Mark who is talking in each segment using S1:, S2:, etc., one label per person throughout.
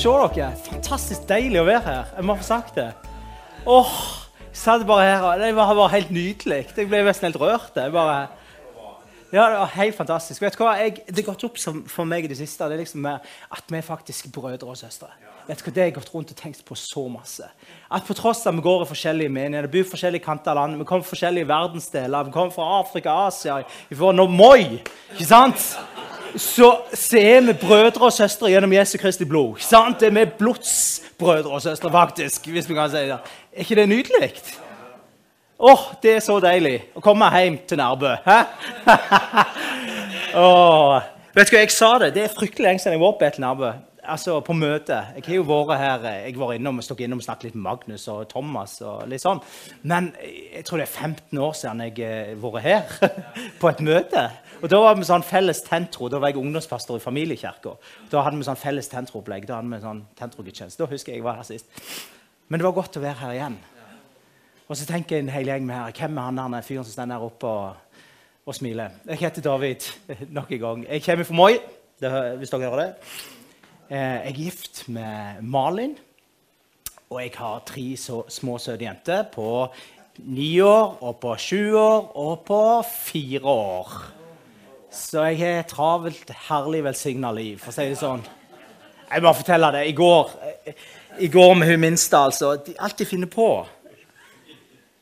S1: se dere. Fantastisk deilig å være her. Jeg må få sagt det. Åh, jeg satt bare her, Det var bare helt nydelig. Jeg ble nesten helt rørt. Jeg bare... Ja, Det var helt fantastisk. Vet du hva? Jeg, det har gått opp for meg i det siste det er liksom at vi er faktisk brødre og søstre. Vet du hva? Det har jeg gått rundt og tenkt på så masse. At på tross av at vi går i forskjellige menigheter, bor i forskjellige kanter av landet, vi kommer fra forskjellige verdensdeler, vi kommer fra Afrika, Asia, fra Moi, ikke sant? Så, så er vi brødre og søstre gjennom Jesu Kristi blod. ikke sant? Det er vi blodsbrødre og søstre, faktisk. hvis vi kan si det. Er ikke det nydelig? Åh, oh, det er så deilig å komme hjem til Nærbø. oh. Vet du hva, jeg sa det. Det er fryktelig lenge siden jeg var på et Nærbø altså på møte. Jeg har jo vært her, jeg var innom, stukket innom og snakket litt med Magnus og Thomas. og litt sånn. Men jeg tror det er 15 år siden jeg har vært her på et møte. Og Da var vi sånn felles tentro. Da var jeg ungdomspastor i familiekirka. Da hadde vi sånn felles tentroopplegg. Da hadde vi sånn tentrogudstjeneste. Da husker jeg jeg var her sist. Men det var godt å være her igjen. Og så tenker en hel gjeng med her. Hvem er han der fyren som står der oppe og, og smiler? Jeg heter David nok en gang. Jeg kommer fra Moi, hvis dere hører det. Eh, jeg er gift med Malin, og jeg har tre så små søte jenter på ni år, og på sju år og på fire år. Så jeg har et travelt, herlig velsigna liv, for å si det sånn. Jeg må fortelle det. I går, i går med hun minste, altså. Alt de finner på.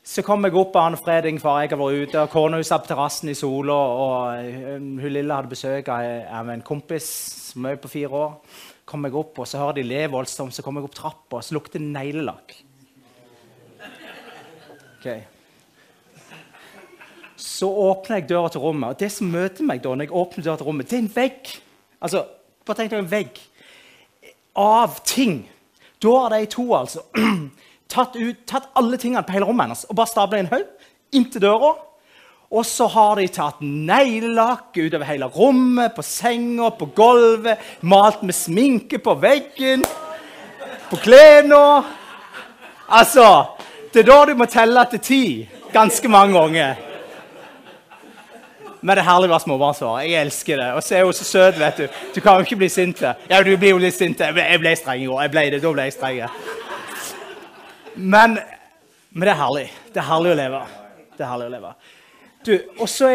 S1: Så kom jeg opp Arne Freding, far jeg har vært ute. og Kona satt på terrassen i sola, og hun lille hadde besøk av en kompis som er på fire år kom jeg opp, og så hører de le voldsomt. Så kom jeg opp trappa, og så lukter det neglelakk. Okay. Så åpner jeg døra til rommet, og det som møter meg da, når jeg åpner døra til rommet, det er en vegg. Altså, bare tenk deg en vegg av ting. Da er de to altså tatt, ut, tatt alle tingene på hele rommet hennes og bare stabla en haug inntil døra. Og så har de tatt neglelakk utover hele rommet, på senga, på gulvet. Malt med sminke på veggen, på klærne. Altså Det er da du må telle til ti ganske mange ganger. Men det er herlig å være småbarnsfar. Jeg elsker det. Og så er hun så søt. vet Du Du kan jo ikke bli sint. Ja, du blir jo litt sint. Jeg ble streng i går. Jeg ble det, Da ble jeg streng. Men, men det er herlig. Det er herlig å leve. Det er herlig å leve. Du, og så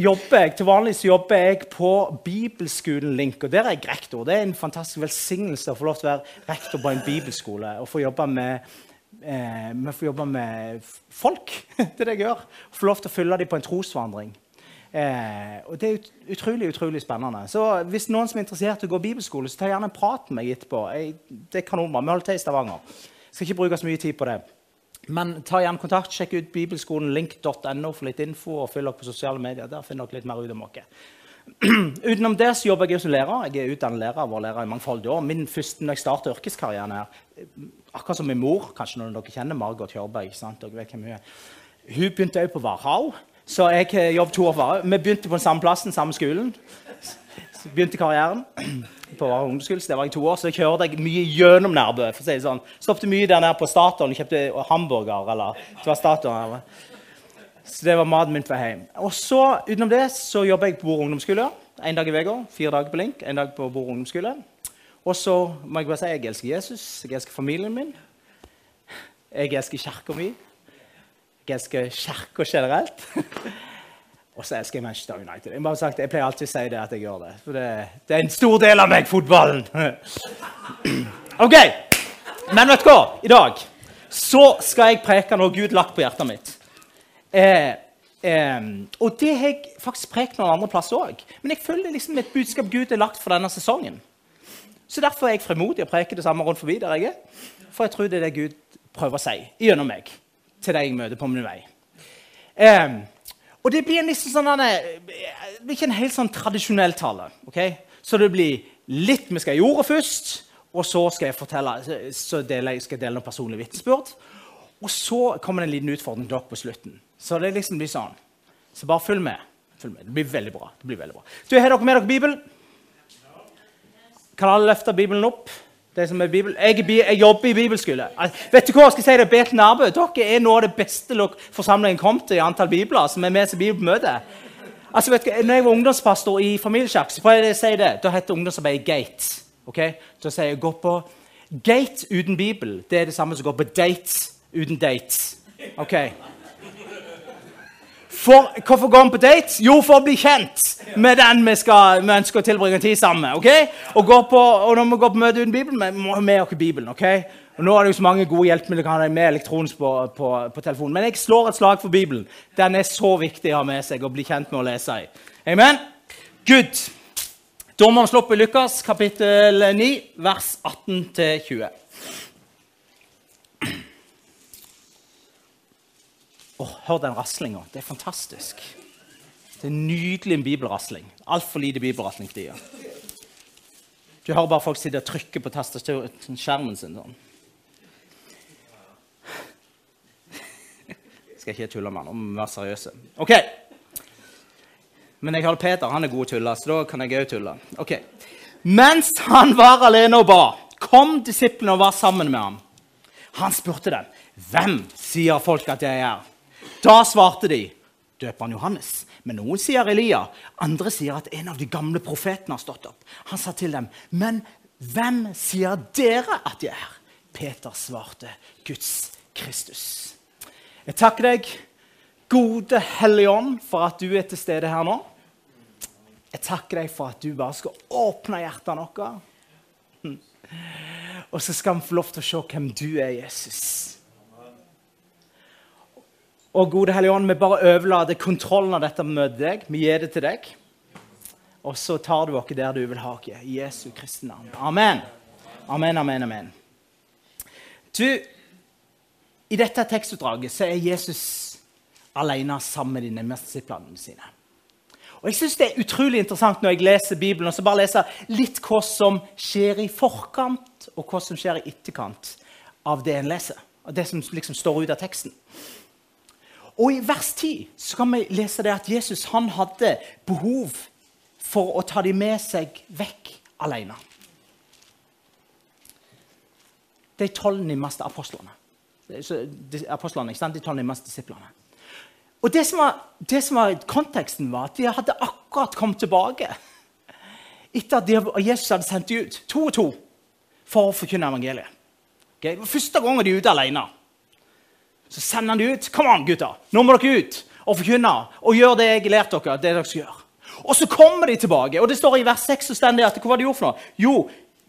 S1: jobber jeg, Til vanlig så jobber jeg på Bibelskolen Link. og Der er jeg rektor. Det er en fantastisk velsignelse å få lov til å være rektor på en bibelskole. og få jobbe med, eh, få jobbe med folk. det er det jeg gjør. Få lov til å følge dem på en trosvandring. Eh, og Det er ut, utrolig utrolig spennende. Så Hvis noen som er interessert i å gå bibelskole, så ta gjerne en prat med meg etterpå. Jeg, det er kanonbra. Vi holder til i Stavanger. Skal ikke bruke så mye tid på det. Men ta gjerne kontakt. Sjekk ut bibelskolen link.no for litt info. og Følg dere på sosiale medier. Der finner dere litt mer ut om oss. Utenom det så jobber jeg som lærer. Jeg er utdannet lærer. Vært lærer i mangfoldige år. Min første når jeg startet yrkeskarrieren her, akkurat som min mor, kanskje noen av dere kjenner Margot Hjørberg. Dere vet hvem Hun er. Hun begynte òg på Varhaug, så jeg jobbet to år på henne. Vi begynte på den samme plassen, samme skolen. Begynte karrieren på ungdomsskole, det var i to år, så jeg kjørte jeg mye gjennom Nærbø. for å si det sånn. Stoppet mye der nede på Statoil og kjøpte hamburger. eller det var Statoil. Så det var maten min for hjem. Og så, utenom det så jobber jeg på Bor ungdomsskole. En dag i uka. Fire dager på Link. En dag på Bor ungdomsskole. Og så må jeg bare si jeg elsker Jesus, jeg elsker familien min. Jeg elsker kirka mi. Jeg elsker kirka generelt. Og så elsker jeg Manchester United. Jeg, sagt, jeg pleier alltid å si det at jeg gjør det. For det, det er en stor del av meg, fotballen. ok, Men vet du hva? I dag så skal jeg preke noe Gud lagt på hjertet mitt. Eh, eh, og det har jeg faktisk prekt noen andre plasser òg. Men jeg føler liksom et budskap Gud har lagt for denne sesongen. Så derfor er jeg fremodig og preker det samme rundt forbi der jeg er. For jeg tror det er det Gud prøver å si gjennom meg til de jeg møter på min vei. Eh, og det blir liksom sånn, det blir ikke en helt sånn tradisjonell tale. Okay? Så det blir litt Vi skal gjøre først, og så skal jeg fortelle, så dele, skal jeg dele noen personlige vitnesbyrd. Og så kommer det en liten utfordring til dere på slutten. Så det liksom blir sånn. Så bare følg med. følg med. Det blir veldig bra. Det blir veldig bra. Du, Har dere med dere Bibelen? Kan alle løfte Bibelen opp? Det som er Bibel. Jeg, jeg, jobber i bibelskole. Vet du hva jeg skal si det? Beten Arbe, Dere er noe av det beste forsamlingen kom til i antall bibler som er med til bibelmøte. Altså, vet du, når jeg var ungdomspastor i familiesjakk, så jeg si det, da het ungdomsarbeidet Gate. Okay? Da sier jeg gå på Gate uten Bibel det er det samme som gå på date uten date. Ok? For, hvorfor går vi på date? Jo, for å bli kjent med den vi, skal, vi ønsker å tilbringe tid sammen med. ok? Og, på, og når vi går på møte uten Bibelen, vi må ha med oss Bibelen. ok? Og Nå er det jo så mange gode hjelpemidler kan ha med elektronisk på, på, på, telefonen. Men jeg slår et slag for Bibelen. Den er så viktig å ha med seg og bli kjent med å lese i. Amen? Good. Da må vi slå opp i Lukas kapittel 9, vers 18-20. Oh, hør den raslinga. Det er fantastisk. Det er nydelig en bibelrasling. Altfor lite bibelrasling for tida. Du hører bare folk sitte og trykke på skjermen sin sånn. Skal ikke tulle med han, om må være seriøse. Ok. Men jeg hører Peter han er god å tulle, så da kan jeg òg tulle. Ok. Mens han var alene og ba, kom disiplene og var sammen med ham. Han spurte dem, 'Hvem sier folk at jeg er?' Da svarte de døperen Johannes. Men noen sier Elia, andre sier at en av de gamle profetene har stått opp. Han sa til dem, 'Men hvem sier dere at jeg er?' Peter svarte, 'Guds Kristus'. Jeg takker deg, gode Hellige Ånd, for at du er til stede her nå. Jeg takker deg for at du bare skal åpne hjertene våre. Og så skal vi få lov til å se hvem du er, Jesus. Og gode Hellige Ånd, vi bare overlater kontrollen av dette møtet deg. Vi gir det til deg. Og så tar du oss der du vil ha oss. I Jesu Kristi navn. Amen. Amen, amen, amen. Du, I dette tekstutdraget så er Jesus alene sammen med de nærmeste disiplene sine. Og Jeg synes det er utrolig interessant når jeg leser Bibelen, og så bare leser litt hva som skjer i forkant, og hva som skjer i etterkant av det en leser. Av det som liksom står ut av teksten. Og i vers 10 så kan vi lese det at Jesus han hadde behov for å ta dem med seg vekk alene. De tolv nærmeste apostlene. Apostlene, ikke sant? De tolv nærmeste disiplene. Og det som, var, det som var konteksten, var at de hadde akkurat kommet tilbake etter at Jesus hadde sendt dem ut, to og to, for å forkynne evangeliet. Okay? Første gangen de er ute alene. Så sender han de ut. Kom an, gutter! Nå må dere ut og forkynne og gjøre det jeg lærte dere. det dere skal gjøre. Og så kommer de tilbake, og det står i vers 6 at hva var de gjorde for noe? Jo,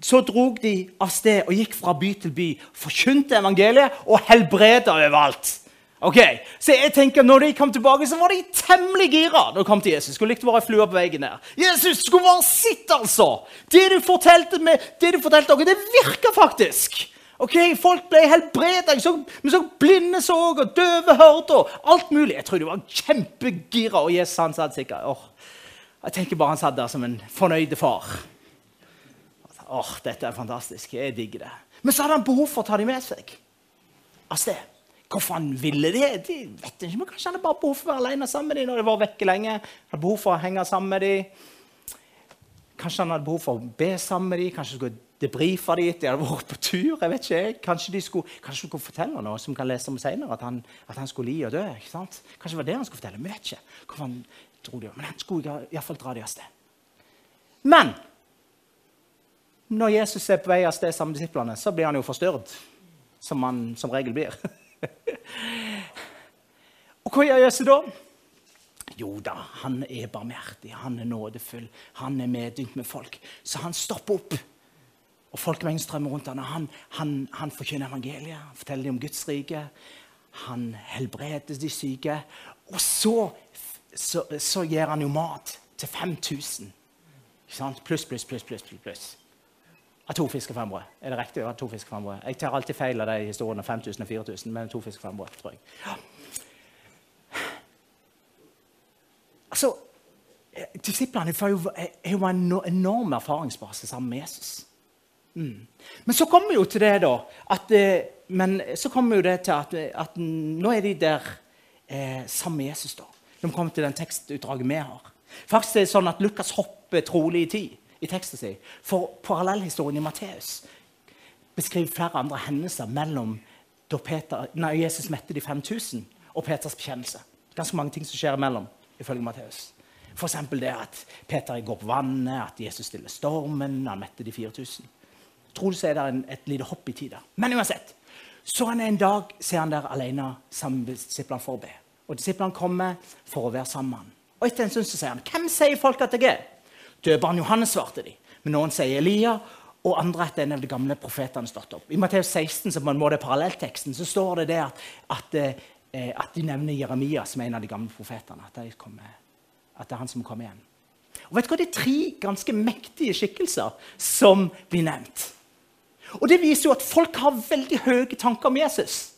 S1: så drog de av sted og gikk fra by til by, forkynte evangeliet og helbreda overalt. Ok, Så jeg tenker, når de kom tilbake, så var de temmelig gira. når de kom til Jesus. Skulle likt å være flua på veggen der. Jesus skulle bare sitte, altså! Det du fortalte, med, det dere, det virker faktisk. Ok, Folk ble helbreda. Vi så blinde så og døve hørte og alt mulig. Jeg tror de var kjempegira. Og Jesus han satt sikkert oh, Jeg tenker bare han satt der som en fornøyd far. Åh, dette er fantastisk. Jeg digger det. Men så hadde han behov for å ta dem med seg sted. Hvorfor han ville det, de vet ikke. Men kanskje han hadde bare behov for å være alene sammen med dem når de var vekke lenge. Han hadde behov for å henge sammen med dem. Kanskje han hadde behov for å be sammen med dem. Kanskje skulle debrifa de etter de hadde vært på tur. jeg vet ikke, Kanskje de skulle, kanskje skulle fortelle noe som kan lese om senere, at han, at han skulle li og dø. ikke sant? Kanskje det var det han skulle fortelle. Vi vet ikke. hvorfor han dro de, Men han skulle iallfall dra de av sted. Men når Jesus er på vei av sted sammen med disiplene, så blir han jo forstyrret. Som han som regel blir. og hva gjør Jesus da? Jo da, han er barmhjertig, han er nådefull, han er medynk med folk. Så han stopper opp og folkemengden strømmer rundt ham. Han, han, han forkynner evangeliet, han forteller dem om Guds rike. Han helbreder de syke. Og så, så, så gir han jo mat til 5000. Pluss, pluss, pluss, pluss. pluss. Av to fisk og fem brød. Er det riktig? Ja, to fisk fem brød. Jeg tar alltid feil av de historiene 5000 og 4000, men to fisk fem brød, tror jeg. Altså, eh, Disiplene er jo, en enorm erfaringsbase sammen med Jesus. Mm. Men så kommer jo til det, da. At, eh, men så kommer jo det til at, at nå er de der eh, sammen med Jesus. da. De kommer til den tekstutdraget vi har. Faktisk er det sånn at Lukas hopper trolig i tid i teksten sin. For parallellhistorien i Matteus beskriver flere andre hendelser mellom da Peter, nei, Jesus mette de 5000 og Peters bekjennelse. Ganske mange ting som skjer imellom, ifølge Matteus. F.eks. det at Peter går på vannet, at Jesus stiller stormen, han mette de 4000. Så er det en, et lite hopp i tid. Men uansett. Så han en dag ser han der alene sammen med disiplene for å be. Og Disiplene kommer for å være sammen med han. Og etter en stund så sier han, 'Hvem sier folk at jeg er?' Døperen Johannes svarte de. Men noen sier Elia, og andre at en av de gamle profetene stått opp. I Matteus 16, som på en måte er parallellteksten, så står det det at, at, eh, at, de nevner Jeremia som en av de gamle profetene. At, de at det er han som kommer igjen. Og vet du hva? Det er tre ganske mektige skikkelser som blir nevnt. Og Det viser jo at folk har veldig høye tanker om Jesus.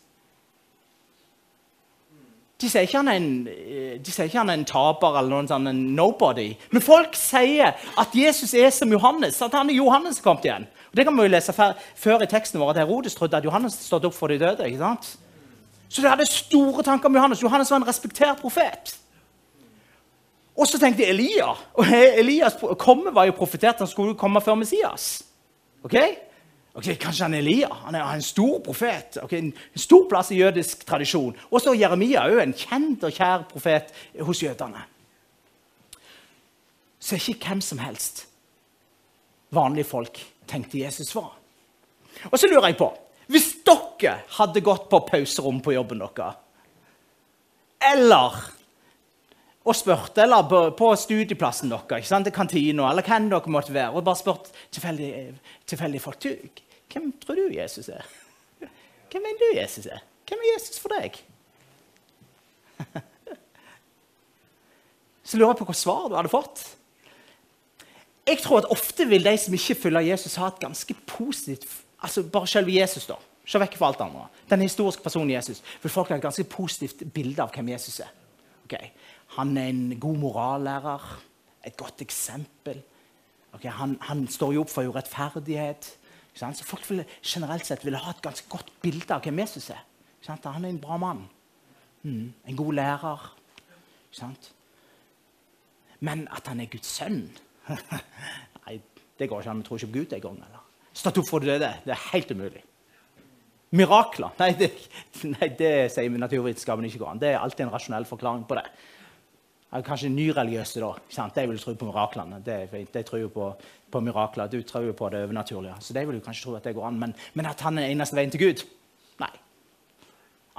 S1: De sier ikke han er en, de sier ikke han er en taper eller noen sånn nobody. Men folk sier at Jesus er som Johannes, at han er Johannes som kom igjen. Og Det kan vi jo lese før i teksten vår, at Herodes trodde at Johannes stod opp for de døde. ikke sant? Så de hadde store tanker om Johannes. Johannes var en respektert profet. Og så tenkte Elia. Og Elias komme var jo profetert han skulle komme før Messias. Ok? Ok, Kanskje han er Elia? Han er en stor profet. Okay, en, stor plass i jødisk tradisjon. Og så Jeremia, òg en kjent og kjær profet hos jødene. Så ikke hvem som helst vanlige folk tenkte Jesus var. Og så lurer jeg på Hvis dere hadde gått på pauserom på jobben deres, eller og spurt, eller på, på studieplassen deres, ikke kantina, eller hvem dere måtte være, og bare spurt tilfeldige, tilfeldige folk du, Hvem tror du Jesus er? Hvem mener du Jesus er? Hvem er Jesus for deg? Så lurer jeg på hva svar du hadde fått. Jeg tror at ofte vil de som ikke følger Jesus, ha et ganske positivt altså Bare selve Jesus, da. Se vekk fra alt andre. Den historiske personen Jesus vil folk ha et ganske positivt bilde av hvem Jesus er. Okay. Han er en god morallærer, et godt eksempel. Okay, han, han, står jo opp for urettferdighet. Så folk vil, generelt sett vil ha et ganske godt bilde av hvem Jesus er. Han er en bra mann. Mm, en god lærer. Men at han er Guds sønn Nei, det går ikke an. Vi tror ikke på Gud engang. Stått opp for det døde. Det er helt umulig. Mirakler? Nei, det, nei, det sier naturvitenskapen ikke går an. Det er alltid en rasjonell forklaring på det. Kanskje nyreligiøse, da. Sant? De vil tro på miraklene. De, de tror jo på, på, mirakler. Du tror jo på det overnaturlige. Så de vil jo kanskje tro at det går an. Men, men at han er eneste veien til Gud? Nei.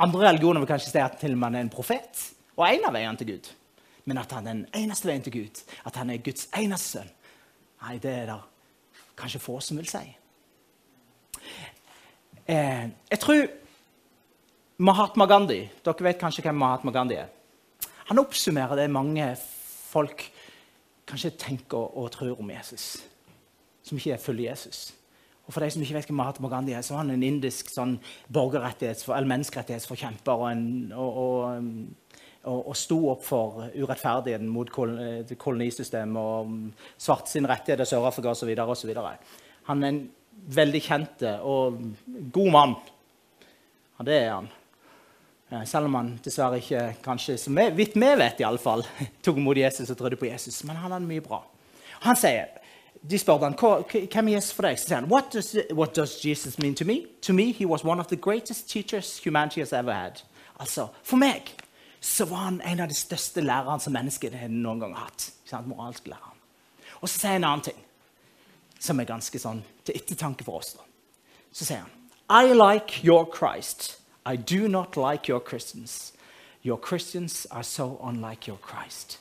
S1: Andre religioner vil kanskje si at til og med han er en profet og en av veiene til Gud. Men at han er den eneste veien til Gud, at han er Guds eneste sønn, nei, det er det kanskje få som vil si. Eh, jeg tror Mahatma Gandhi Dere vet kanskje hvem Mahatma Gandhi er? Han oppsummerer det mange folk kanskje tenker og tror om Jesus, som ikke følger Jesus. Og For de som ikke vet hvem Mahatma Gandhi er, så er han en indisk sånn eller menneskerettighetsforkjemper og, en, og, og, og, sto opp for urettferdigheten mot kolonisystemet og svart sine rettigheter i Sør-Afrika osv. Han er en veldig kjent og god mann. Ja, det er han. Eh, selv om han dessverre ikke kanskje, som vi, vet, i alle fall, tok imot Jesus og trodde på Jesus. Men han hadde mye bra. Han sier, De spør han, hvem er Jesus for deg. Så sier han, what does, what does Jesus mean to me? To me, he was one of the greatest teachers humanity has ever had. Altså, For meg så var han en av de største lærerne som mennesket noen gang har hatt. Moralsk læreren. Og så sier han en annen ting som er ganske sånn til ettertanke for oss. Så sier han I like your Christ. I do not like your Christians. Your Christians are so unlike your Christ.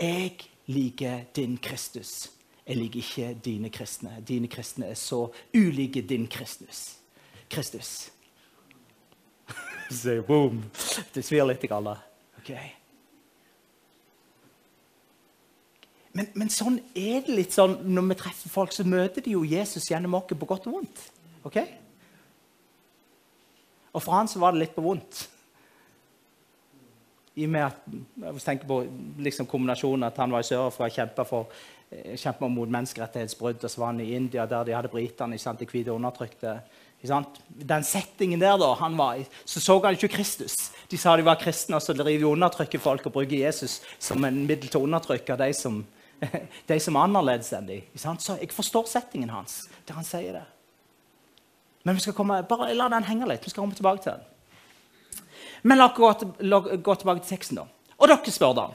S1: Jeg liker din Kristus. Jeg liker ikke dine kristne. Dine kristne er så ulike din Kristus. Kristus. Så boom. Det svir litt, alle. Okay. Men, men, sånn er det litt sånn når vi treffer folk, så møter de jo Jesus gjennom oss på godt og vondt. Okay? Og for han så var det litt på vondt. I og med at, jeg tenker på liksom kombinasjonen at han var i Sør-Afrika og kjempa, for, eh, kjempa mot menneskerettighetsbrudd. Og så var han i India, der de hadde britene sant, de hvite undertrykte. Den settingen der, da, han var så så han ikke Kristus. De sa de var kristne, og så driver de undertrykker folk og bruker Jesus som en middel til å undertrykke de som, de som er annerledes enn de. Så jeg forstår settingen hans der han sier det. Men vi skal komme, bare la den henge litt. Vi skal komme tilbake til den. Men la oss gå, gå, tilbake til teksten. da. Og dere spør da.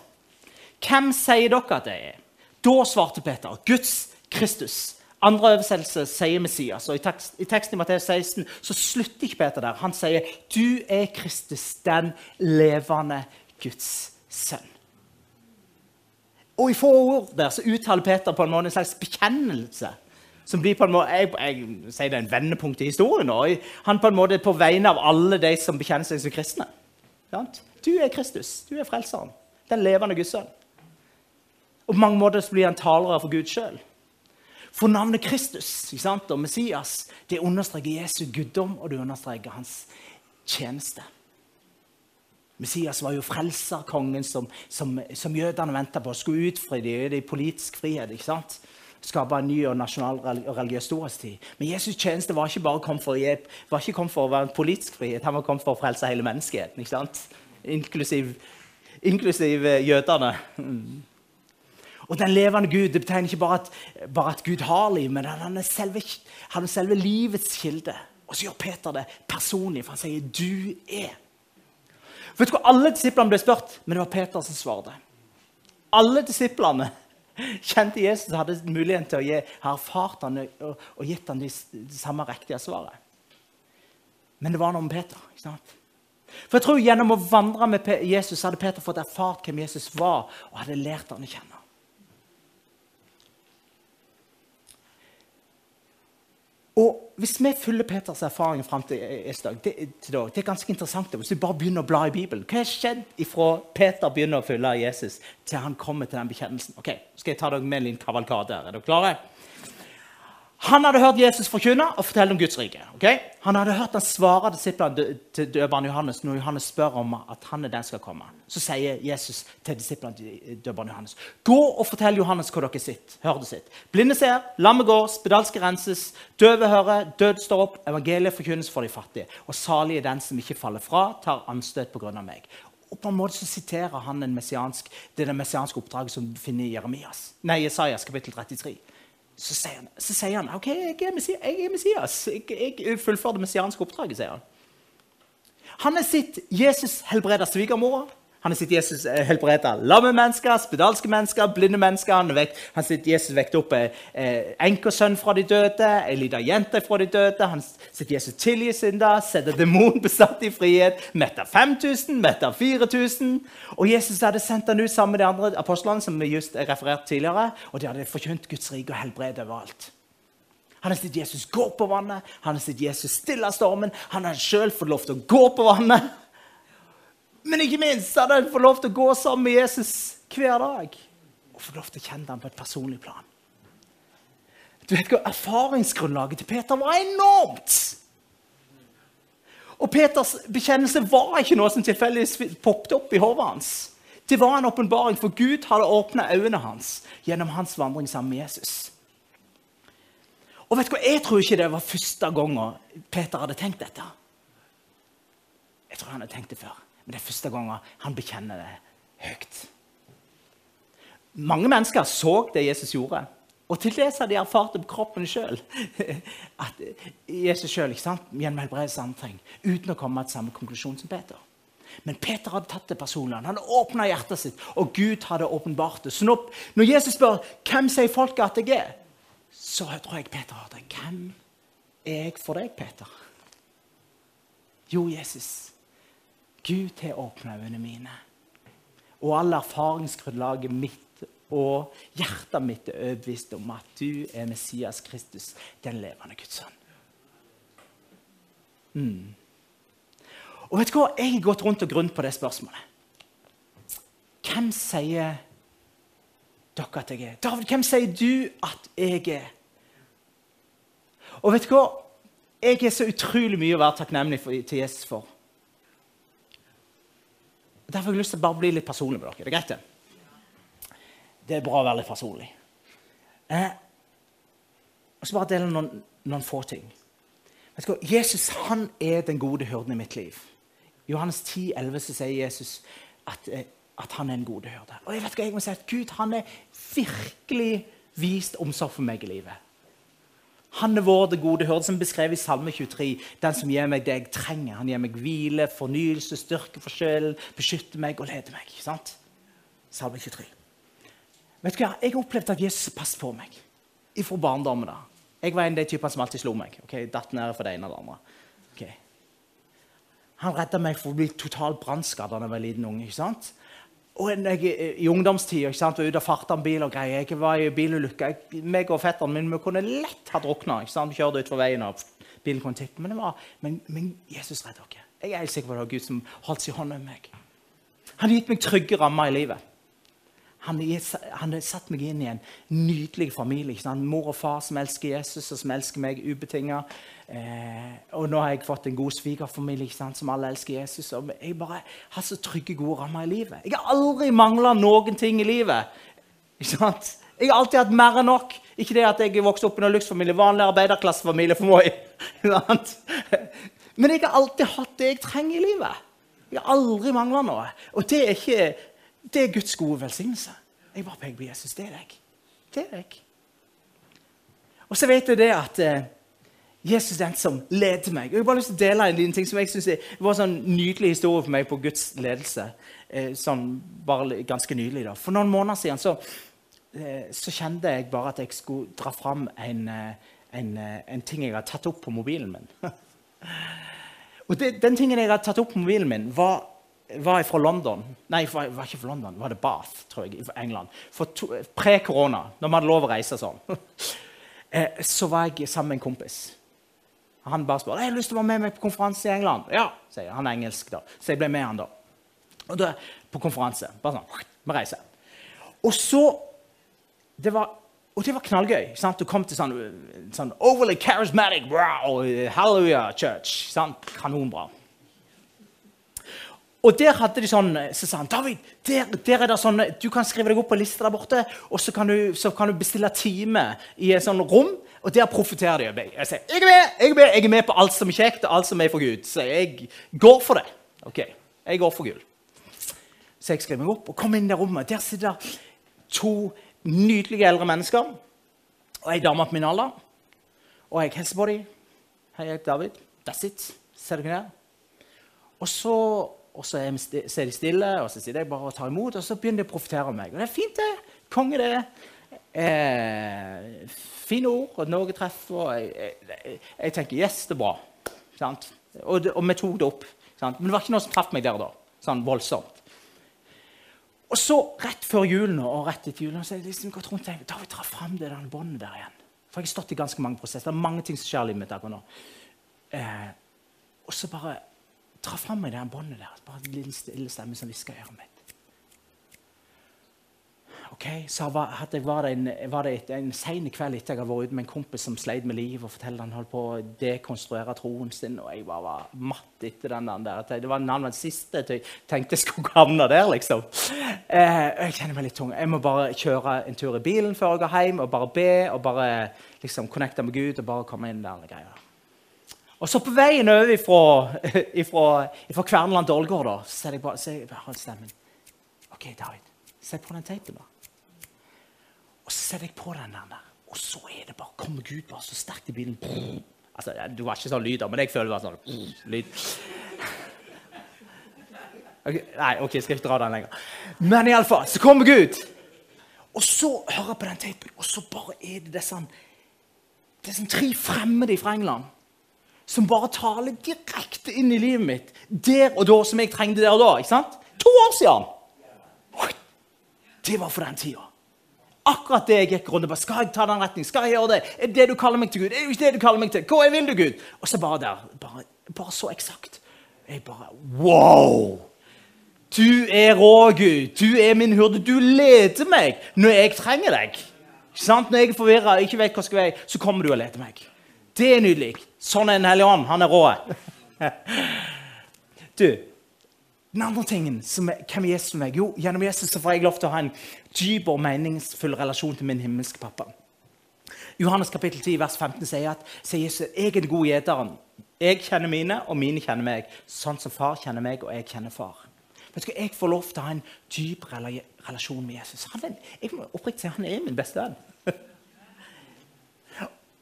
S1: Hvem sier dere at jeg er? Da svarte Peter, Guds Kristus. andre oversettelse sier Messias. og I, tekst, i teksten i Matteus 16 så slutter ikke Peter der. Han sier du er Kristus, den levende Guds sønn. Og i få ord der så uttaler Peter på en måte en slags bekjennelse. Som blir på en måte, Jeg, jeg sier det er en vendepunkt i historien. Og han på en måte på vegne av alle de som bekjenner seg som kristne. Du er Kristus. Du er frelseren. Den levende Guds sønn. Og på mange måter blir han taler for Gud sjøl. For navnet Kristus og Messias det understreker Jesu guddom og det understreker hans tjeneste. Messias var jo frelserkongen som, som, som jødene venta på. Skulle utfri dem i politisk frihet. ikke sant? Skape en ny og nasjonal og religiøs storhetstid. Men Jesus' tjeneste var ikke bare kom for, var ikke kom for å være en politisk frihet, han var kommet for å frelse hele menneskeheten. ikke sant? Inklusiv, inklusiv eh, jødene. Mm. Og den levende Gud det betegner ikke bare at, bare at Gud har liv, men han er selve, han er selve livets kilde. Og så gjør Peter det personlig, for han sier 'du er'. Vet du hva? Alle disiplene ble spurt, men det var Peter som svarte. Alle disiplene kjente Jesus hadde muligheten til å gi, ha erfart han og, og gitt ham det, de samme riktige svaret. Men det var noe med Peter. ikke sant? For jeg tror Gjennom å vandre med Jesus hadde Peter fått erfart hvem Jesus var, og hadde lært han å kjenne. Og Hvis vi følger Peters erfaring fram til Esdag, det, til dag, det er ganske interessant. Hvis vi bare begynner å bla i Bibelen, Hva har skjedd fra Peter begynner å følge Jesus, til han kommer til den bekjennelsen? Ok, Skal jeg ta dere med en liten kavalkade? Er dere klare? Han hadde hørt Jesus forkynne og fortelle om Guds rike. Okay? Han hadde hørt han svare disiplene til døperen Johannes når Johannes spør om at han er den skal komme. Så sier Jesus til disiplene til døperen Johannes gå og fortell Johannes hvor dere sitter. Hør det sitt. Blinde ser, lammet går, spedalske renses, døve hører, død står opp, evangeliet forkynnes for de fattige. Og salig er den som ikke faller fra, tar anstøt pga. meg. Og på en måte så siterer han det er det messianske oppdraget som du finner i Jeremias, nei, Jesajas kapittel 33 så sier han, så sier han ok, jeg er Messias. Jeg, er Messias. jeg, jeg fullfører det messianske oppdraget. sier Han Han har sett Jesus helbrede svigermora. Han har sett Jesus eh, helbrede lamme mennesker, spedalske mennesker, blinde mennesker. Han har sett Jesus vekte opp eh, eh enkesønn fra de døde, ei lita jente fra de døde. Han har sett Jesus tilgi synder, sette besatt i frihet, mette 5000, mette 4000. Og Jesus hadde sendt han ut sammen med de andre apostlene som vi just refererte tidligere, og de hadde forkynt Guds rike og helbred overalt. Han har sett Jesus gå på vannet, han har sett Jesus stille stormen. Han har sjøl fått lov til å gå på vannet. Men ikke minst hadde han fått lov til å gå sammen med Jesus hver dag. Og fått lov til å kjenne ham på et personlig plan. Du vet hva, Erfaringsgrunnlaget til Peter var enormt. Og Peters bekjennelse var ikke noe som tilfeldigvis poppet opp i hodet hans. Det var en åpenbaring, for Gud hadde åpna øynene hans gjennom hans vandring sammen med Jesus. Og vet du hva, Jeg tror ikke det var første gangen Peter hadde tenkt dette. Jeg tror han hadde tenkt det før. Men det er første gangen han bekjenner det høyt. Mange mennesker så det Jesus gjorde. Og til det har de erfart det på kroppen sjøl. At Jesus sjøl gjennom helbredelse antrekk, uten å komme til samme konklusjon som Peter. Men Peter hadde tatt det personlig. Han hadde åpna hjertet sitt, og Gud hadde åpenbart det. Så når, når Jesus spør hvem sier folket at jeg er, så tror jeg Peter hørte hvem er jeg for deg, Peter? Jo, Jesus. Gud har åpna øynene mine. Og all erfaringsgrunnlaget mitt og hjertet mitt er overbevist om at du er Messias Kristus, den levende Guds sønn. Mm. Og vet du hva? Jeg har gått rundt og grunnet på det spørsmålet. Hvem sier dere at jeg er? David, hvem sier du at jeg er? Og vet du hva? Jeg er så utrolig mye å være takknemlig for, til Jesus for. Derfor har jeg lyst til å bare bli litt personlig med dere. Det er greit, det? Det er bra å være litt personlig. Eh, og så bare dele noen, noen få ting. Vet du? Jesus han er den gode hyrden i mitt liv. I Johannes 10, 11 så sier Jesus at, eh, at han er en gode hyrde. Og jeg vet hva jeg må si at Gud han er virkelig vist omsorg for meg i livet. Han er vår det gode hyrde, som beskrevet i Salme 23. Den som gir meg det jeg trenger. Han gir meg hvile, fornyelse, styrke for sjelen, beskytter meg og leder meg. sant? Salme 23. Vet du hva? Jeg har opplevd at Jesus passer på meg fra barndommen. da. Jeg var en av de typene som alltid slo meg. ok, Datt ned for det ene og det andre. Okay. Han redda meg for å bli totalt brannskadd da jeg var liten unge. ikke sant? Og jeg, I ungdomstida var jeg ute og farta en bil og greier. Jeg var i bilulykke. meg og fetteren min vi kunne lett ha drukna. Vi kjørte utfor veien og bilen kunne tippe. Men, men, men Jesus redda oss. Jeg er helt sikker på det var Gud som holdt sin hånd over meg. Han har gitt meg trygge rammer i livet. Han har satt meg inn i en nydelig familie. Mor og far som elsker Jesus, og som elsker meg ubetinga. Eh, og nå har jeg fått en god svigerfamilie som alle elsker Jesus. Og jeg bare har så trygge, gode rammer i livet. Jeg har aldri mangla noen ting i livet. Ikke sant? Jeg har alltid hatt mer enn nok. Ikke det at jeg vokste opp i en lyksfamilie, vanlig arbeiderklassefamilie for meg. Men jeg har alltid hatt det jeg trenger i livet. Jeg har aldri mangla noe. Og det er ikke det er Guds gode velsignelse. Jeg bare peker på Jesus. Det er deg. Det er deg. Og så vet jeg det at eh, Jesus den som leder meg. Jeg har bare lyst til å dele en liten ting som jeg synes var en sånn nydelig historie for meg på Guds ledelse. Eh, sånn bare ganske nydelig da. For noen måneder siden så, eh, så kjente jeg bare at jeg skulle dra fram en, eh, en, en ting jeg har tatt opp på mobilen min. Og det, Den tingen jeg har tatt opp på mobilen min, var var jeg fra London. Nei, var, var, ikke fra London, var det Bath, tror jeg, i England. Pre-korona, når man hadde lov å reise sånn, så var jeg sammen med en kompis. Han bare spør jeg har lyst til å være med meg på konferanse i England. Ja, sier. Han er engelsk, da. Så jeg ble med han da. Og da, På konferanse. Bare sånn, vi reiser. Og så det var, Og det var knallgøy. sant? Du kom til sånn, sånn overly charismatic, wow, hallelujah church. sant? Kanonbra. Og der hadde de sånn, så sa han David, der, der er det sånn, du kan skrive deg opp på lista der borte, og så kan du, så kan du bestille time i et sånt rom. Og der profeterer de. Jeg sier jeg er med jeg er med, jeg er med på alt som er kjekt, og alt som er for Gud. Så jeg går for det. Ok, jeg går for Gud. Så jeg skriver meg opp og kommer inn i rommet. Der sitter to nydelige eldre mennesker og ei dame på min alder. Og jeg hilser på dem. Hei, jeg heter David. That's it. Ser dere ned? Og så og så er, de stille, og så sitter jeg bare og tar imot, og så begynner de å profitere om meg. Og det er fint, det. Konge, det. Eh, fine ord, og noe treffer. Og jeg, jeg, jeg, tenker yes, det er bra. Og, det, og, vi tok det opp. Sant? Men det var ikke noe som traff meg der da. Sånn voldsomt. Og så, rett før julen og rett etter julen, så jeg liksom gått rundt og tenkt, da vil jeg ta fram det der båndet der igjen. For jeg har stått i ganske mange prosesser. Det er mange ting som skjer i livet mitt akkurat nå. Eh, og så bare Dra fram meg det båndet der. Bare en liten stille stemme som hvisker i øret mitt. Ok, så var, hadde, var det, en, var det et, en sen kveld etter jeg hadde vært ute med en kompis som sleit med livet og fortalte han holdt på å dekonstruere troen sin, og jeg bare var matt etter den der. Det var den siste jeg tenkte jeg skulle havne der, liksom. Eh, jeg kjenner meg litt tung. Jeg må bare kjøre en tur i bilen før jeg går hjem og bare be og bare liksom connecte med Gud og bare komme inn der. og greier. Og så på veien over fra Kverneland til Ålgård så ser jeg bare, så jeg bare stemmen. OK, David, se på den teipen, da. Og så setter jeg på den der, og så er det bare, kommer Gud bare så sterkt i bilen. Altså, Du var ikke sånn lyd, men jeg føler det var sånn lyd. Okay, nei, ok, skal ikke dra den lenger. Men iallfall, så kommer Gud. Og så hører jeg på den tapen, og så bare er det disse, disse tre fremmede fra England som bare taler direkte inn i livet mitt der og da, som jeg trengte der og da. ikke sant? To år siden! Det var for den tida. Akkurat det jeg gikk rundt på. Skal jeg ta den retningen? Skal jeg gjøre det? Er det du kaller meg til, Gud? Er det ikke det du kaller meg til? Hva vil du, Gud? Og så bare der. Bare, bare så eksakt. Jeg bare Wow! Du er rå, Gud. Du er min hurde. Du leder meg når jeg trenger deg. Ikke sant? Når jeg er forvirra og ikke vet hva jeg skal være, så kommer du og leder meg. Det er nydelig. Sånn er Den hellige ånd. Han er rå. Du, den andre tingen, som er, hvem er Jesus meg? Jo, Gjennom Jesus så får jeg lov til å ha en dyp og meningsfull relasjon til min himmelske pappa. Johannes kapittel 10, vers 15 sier at sier Jesus, jeg er den gode gjeteren. Jeg kjenner mine, og mine kjenner meg. Sånn som far kjenner meg, og jeg kjenner far. Vet du, Jeg får lov til å ha en dyp relasjon med Jesus. Han er, jeg må oppriktig si han er min beste venn.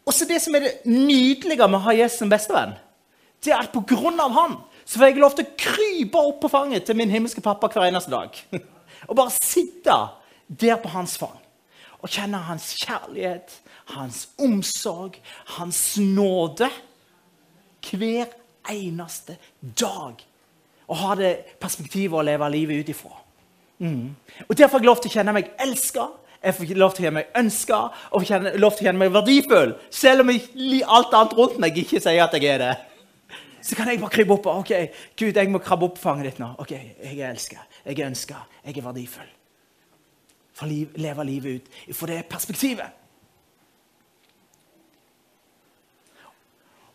S1: Og så det som er det nydelige med å ha Jesus som bestevenn, det er at pga. han så får jeg lov til å krype opp på fanget til min himmelske pappa hver eneste dag. Og bare sitte der på hans fang. og kjenne hans kjærlighet, hans omsorg, hans nåde hver eneste dag. Og ha det perspektivet å leve livet ut ifra. Mm. Og Derfor får jeg lov til å kjenne meg elska, jeg får lov til å kjenne meg ønska og jeg får lov til å kjenne meg verdifull. Selv om alt annet rundt meg ikke sier at jeg er det. Så kan jeg bare krype opp. ok, Gud, jeg må krabbe opp fanget ditt nå. Ok, Jeg er elska, jeg er ønska, jeg er verdifull. For å leve livet ut for det perspektivet.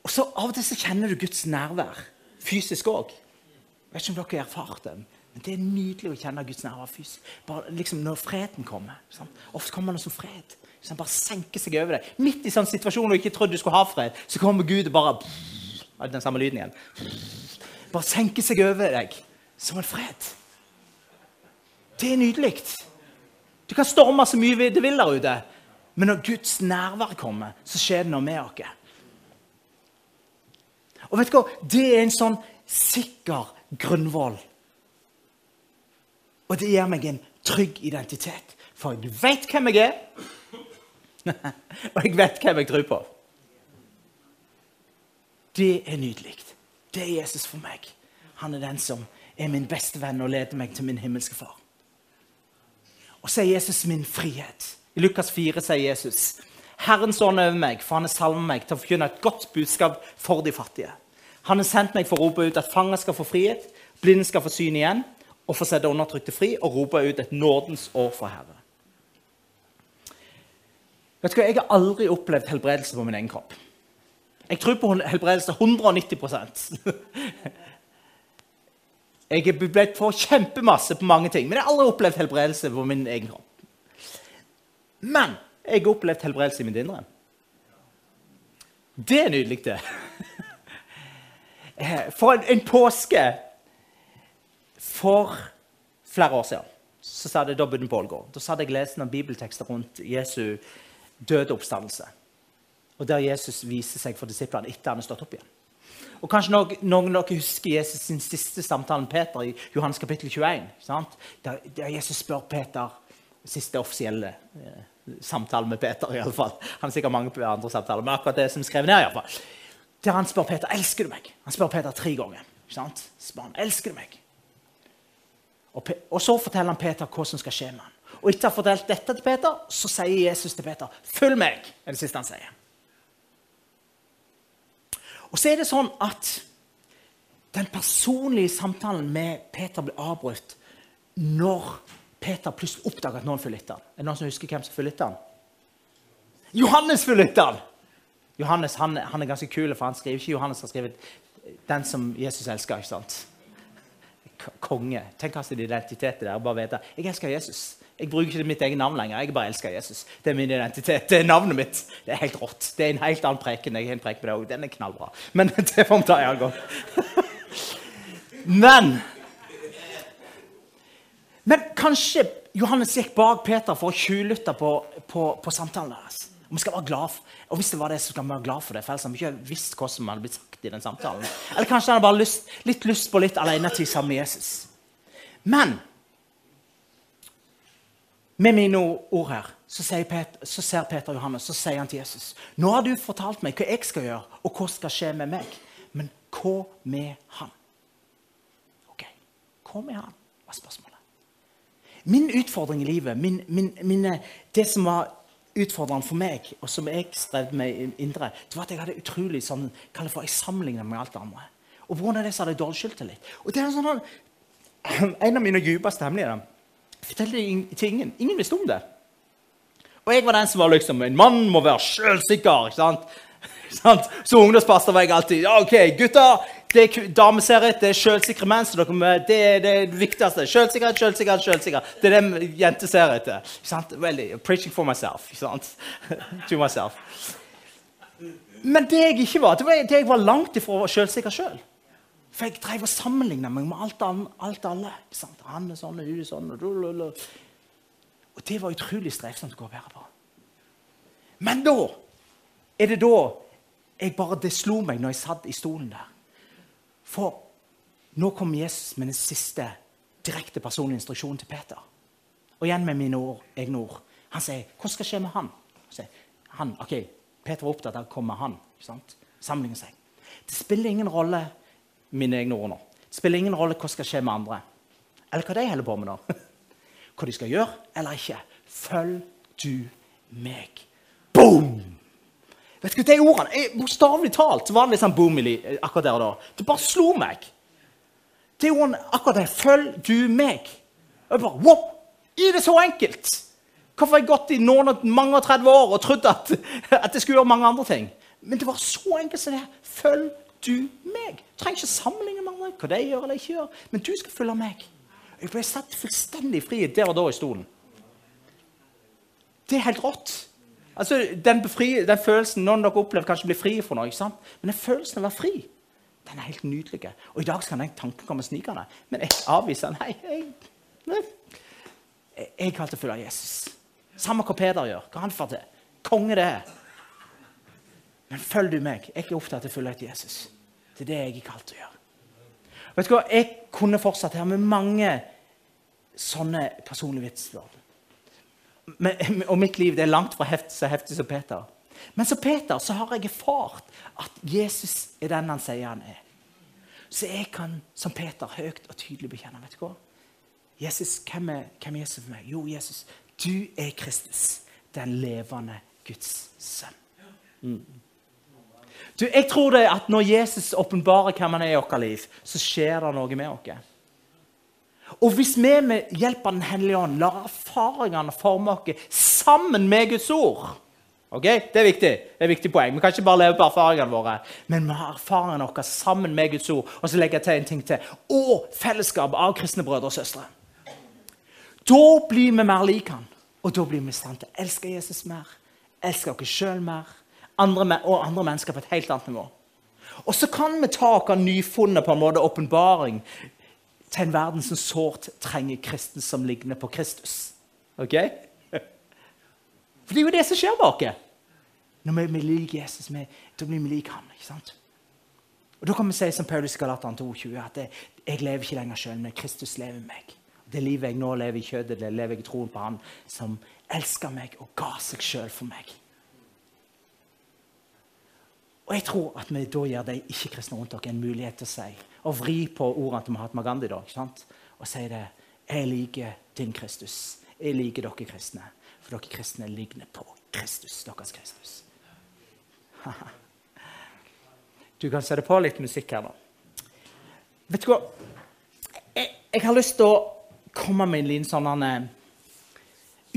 S1: Og så Av og til så kjenner du Guds nærvær fysisk òg. Vet ikke om dere har erfart det. Men det er nydelig å kjenne Guds nærvær fysisk. Bare liksom Når freden kommer. Sant? Ofte kommer det som fred. Så bare senker seg over deg. Midt i sånn situasjon du ikke trodde du skulle ha fred, så kommer Gud og bare Den samme lyden igjen. Bare senker seg over deg som en fred. Det er nydelig. Du kan storme så mye du vil der ute, men når Guds nærvær kommer, så skjer det noe med oss. Og vet du hva? Det er en sånn sikker grunnvoll og det gir meg en trygg identitet. For jeg vet hvem jeg er, og jeg vet hvem jeg tror på. Det er nydelig. Det er Jesus for meg. Han er den som er min beste venn og leder meg til min himmelske far. Og så er Jesus min frihet. I Lukas 4 sier Jesus Herrens ånd over meg, for han har salvet meg til å forkynne et godt budskap for de fattige. Han har sendt meg for å rope ut at fanger skal få frihet, blinde skal få syn igjen, og få sette undertrykte fri og rope ut et nådens år for Herre. Vet du hva, Jeg har aldri opplevd helbredelse på min egen kropp. Jeg tror på helbredelse 190% Jeg er blitt for kjempemasse på mange ting, men jeg har aldri opplevd helbredelse på min egen kropp. Men jeg har opplevd helbredelse i min indre. Det er nydelig, det. For en, påske for flere år siden så satt jeg da bodde på Da hadde jeg lest noen bibeltekster rundt Jesu døde oppstandelse. Og Der Jesus viser seg for disiplene etter han er stått opp igjen. Og Kanskje noen, av dere husker Jesus sin siste samtale med Peter i Johannes kapittel 21. Der, der, Jesus spør Peter Siste offisielle eh, samtale med Peter. i alle fall. Han har sikkert mange andre samtaler, men akkurat det som er skrevet ned. I alle fall. Der han spør Peter elsker du meg. Han spør Peter tre ganger. Spør han, elsker du meg? Og, og, så forteller han Peter hva som skal skje med ham. Og etter å ha fortalt dette til Peter, så sier Jesus til Peter, 'Følg meg', er det siste han sier. Og så er det sånn at den personlige samtalen med Peter ble avbrutt når Peter plutselig oppdager at noen følger etter ham. Er det noen som husker hvem som følger etter ham? Johannes følger etter ham! Johannes han, han, er ganske kul, for han skriver ikke Johannes har skrevet 'Den som Jesus elsker'. ikke sant? konge. Tenk sin identitet der. Bare vite jeg elsker Jesus. Jeg bruker ikke mitt eget navn lenger. Jeg bare elsker Jesus. Det er min identitet. Det er navnet mitt. Det er helt rått. Det er en helt annen preken. Jeg har en preken på det òg. Den er knallbra. Men det får vi ta en gang. Men Men kanskje Johannes gikk bak Peter for å tjuvlytte på, på, på samtalen deres. Og vi skal være glad for, og hvis det var det, så skal vi være glad for det. For ellers har vi ikke visst hva som hadde blitt sagt i den samtalen. Eller kanskje han hadde bare lyst, litt lyst på litt alenetid sammen med Jesus. Men med mine ord her så, Peter, ser Peter Johannes så sier han til Jesus Nå har du fortalt meg hva jeg skal gjøre, og hva skal skje med meg. Men hva med han? Ok, hva med han, var spørsmålet. Min utfordring i livet, min, min, mine, det som var utfordrende for meg, og som jeg strevde med indre, det var at jeg hadde utrolig sånn, for, jeg sammenlignet med alt det andre. Og pga. det så hadde jeg dårlig selvtillit. Og det er sånn, En av mine dypeste hemmeligheter fortalte det til ingen. Ingen visste om det. Og jeg var den som var liksom En mann må være sjølsikker. Så ungdomspastor var jeg alltid. ja, OK, gutter, det er dameserie, det er selvsikre menn. så dere, det er det viktigste. Selvsikkerhet, selvsikkerhet, selvsikkerhet. Det er det jenter ser etter. Veldig, preaching for myself. Ikke sant? to myself. Men det jeg ikke var, det var det jeg var langt ifra å være selvsikker sjøl. Selv. For jeg drev og sammenligna meg med alt, alt alle. Han er sånn, og du er sånn. Og, og det var utrolig strevsomt å gå og bære på. Men da er det da jeg bare, det slo meg når jeg satt i stolen der. For nå kom Jesus med den siste direkte personlige instruksjonen til Peter. Og igjen med mine ord, egne ord. Han sier, 'Hva skal skje med han?' Sier, han ok, Peter var opptatt av å komme med han. ikke sant? Sammenligne seg. Det spiller ingen rolle mine egne ord nå. Det spiller ingen rolle hva som skal skje med andre. Eller hva de holder på med nå. Hva de skal gjøre eller ikke. Følg du meg. Boom! Vet du, hva, De ordene Bokstavelig talt var det litt sånn boom akkurat der og da. Det bare slo meg. Det ordene, akkurat der. Følg du meg. Og jeg bare, wow! Er det så enkelt? Hvorfor har jeg gått i noen, mange og 30 år og trodd at, at jeg skulle gjøre mange andre ting? Men det var så enkelt som det. Følg du meg. Du trenger ikke sammenligne med andre, hva de gjør eller ikke gjør. Men du skal følge meg. Jeg ble satt fullstendig fri der og da i stolen. Det er helt rått. Altså, den, befri, den følelsen Noen dere opplever kanskje blir fri for noe. ikke sant? Men den følelsen av å være fri, den er helt nydelig. Og i dag skal den tanken komme snikende. Men jeg avviser den. Nei, jeg, jeg, jeg kalte å følge Jesus. Samme hva Peder gjør. Hva han får til. Konge det er. Men følg du meg. Jeg er opptatt av å følge etter Jesus. Det er det jeg er kalt til å gjøre. Vet du hva? Jeg kunne fortsatt her med mange sånne personlige vitser. Og mitt liv det er langt fra heft, så heftig som Peter. Men som Peter så har jeg erfart at Jesus er den han sier han er. Så jeg kan som Peter høyt og tydelig bekjenne. vet du hva? Jesus, hvem er, hvem er Jesus for meg? Jo, Jesus, du er Kristus, den levende Guds sønn. Mm. Du, jeg tror det at Når Jesus åpenbarer hvem han er i vårt liv, så skjer det noe med oss. Og hvis vi med hjelp av Den hellige ånd lar erfaringene forme oss sammen med Guds ord Ok? Det er viktig. Det er viktig poeng. Vi kan ikke bare leve på erfaringene våre, men vi har erfaringene våre sammen med Guds ord. Og så legger jeg til en ting til. Og fellesskap av kristne brødre og søstre. Da blir vi mer lik han. Og da blir vi i stand til å elske Jesus mer, elske oss sjøl mer andre, og andre mennesker på et helt annet nivå. Og så kan vi ta oss nyfunnet på en måte åpenbaring til en verden som sårt trenger kristen som ligner på Kristus. Ok? For det er jo det som skjer bak oss. Når vi, vi liker Jesus, vi, da blir vi lik ham. ikke sant? Og Da kan vi si som Paulus Galatan 22, at jeg, jeg lever ikke lenger sjøl, men Kristus lever meg. Det livet jeg nå lever i kjødet, det lever jeg i troen på Han som elsker meg og ga seg sjøl for meg. Og jeg tror at vi da gir de ikke-kristne rundt dere en mulighet til å si og vri på ordene til Mahatma Gandhi da, ikke sant? og si det. Jeg liker din Kristus. Jeg liker dere kristne. For dere kristne ligner på Kristus, deres Kristus. Du kan sette på litt musikk her, da. Vet du hva? Jeg, jeg har lyst til å komme med en liten sånn eh,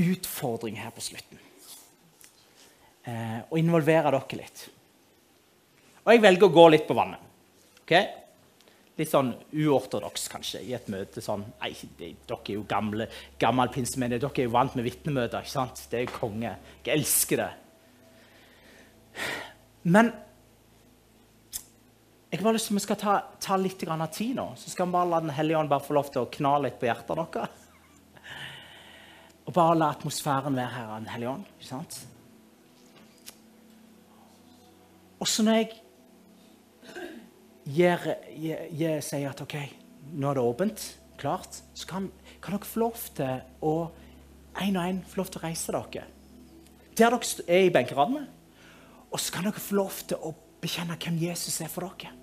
S1: utfordring her på slutten. Eh, og involvere dere litt. Og jeg velger å gå litt på vannet. Okay? Litt sånn uortodoks, kanskje, i et møte sånn Nei, dere er jo gamle, gammel pinsemenn. Dere er jo vant med vitnemøter. ikke sant? Det er jo konge. Jeg elsker det. Men jeg har bare lyst til at vi skal ta, ta litt av tid nå. Så skal vi bare la Den hellige ånd bare få lov til å kna litt på hjertet deres. Og bare la atmosfæren være her av Den hellige ånd. ikke sant? Og så når jeg sier at OK, nå er det åpent, klart, så kan, kan dere få lov til å en og en få lov til å reise dere. Der dere er i benkeradene. Og så kan dere få lov til å bekjenne hvem Jesus er for dere.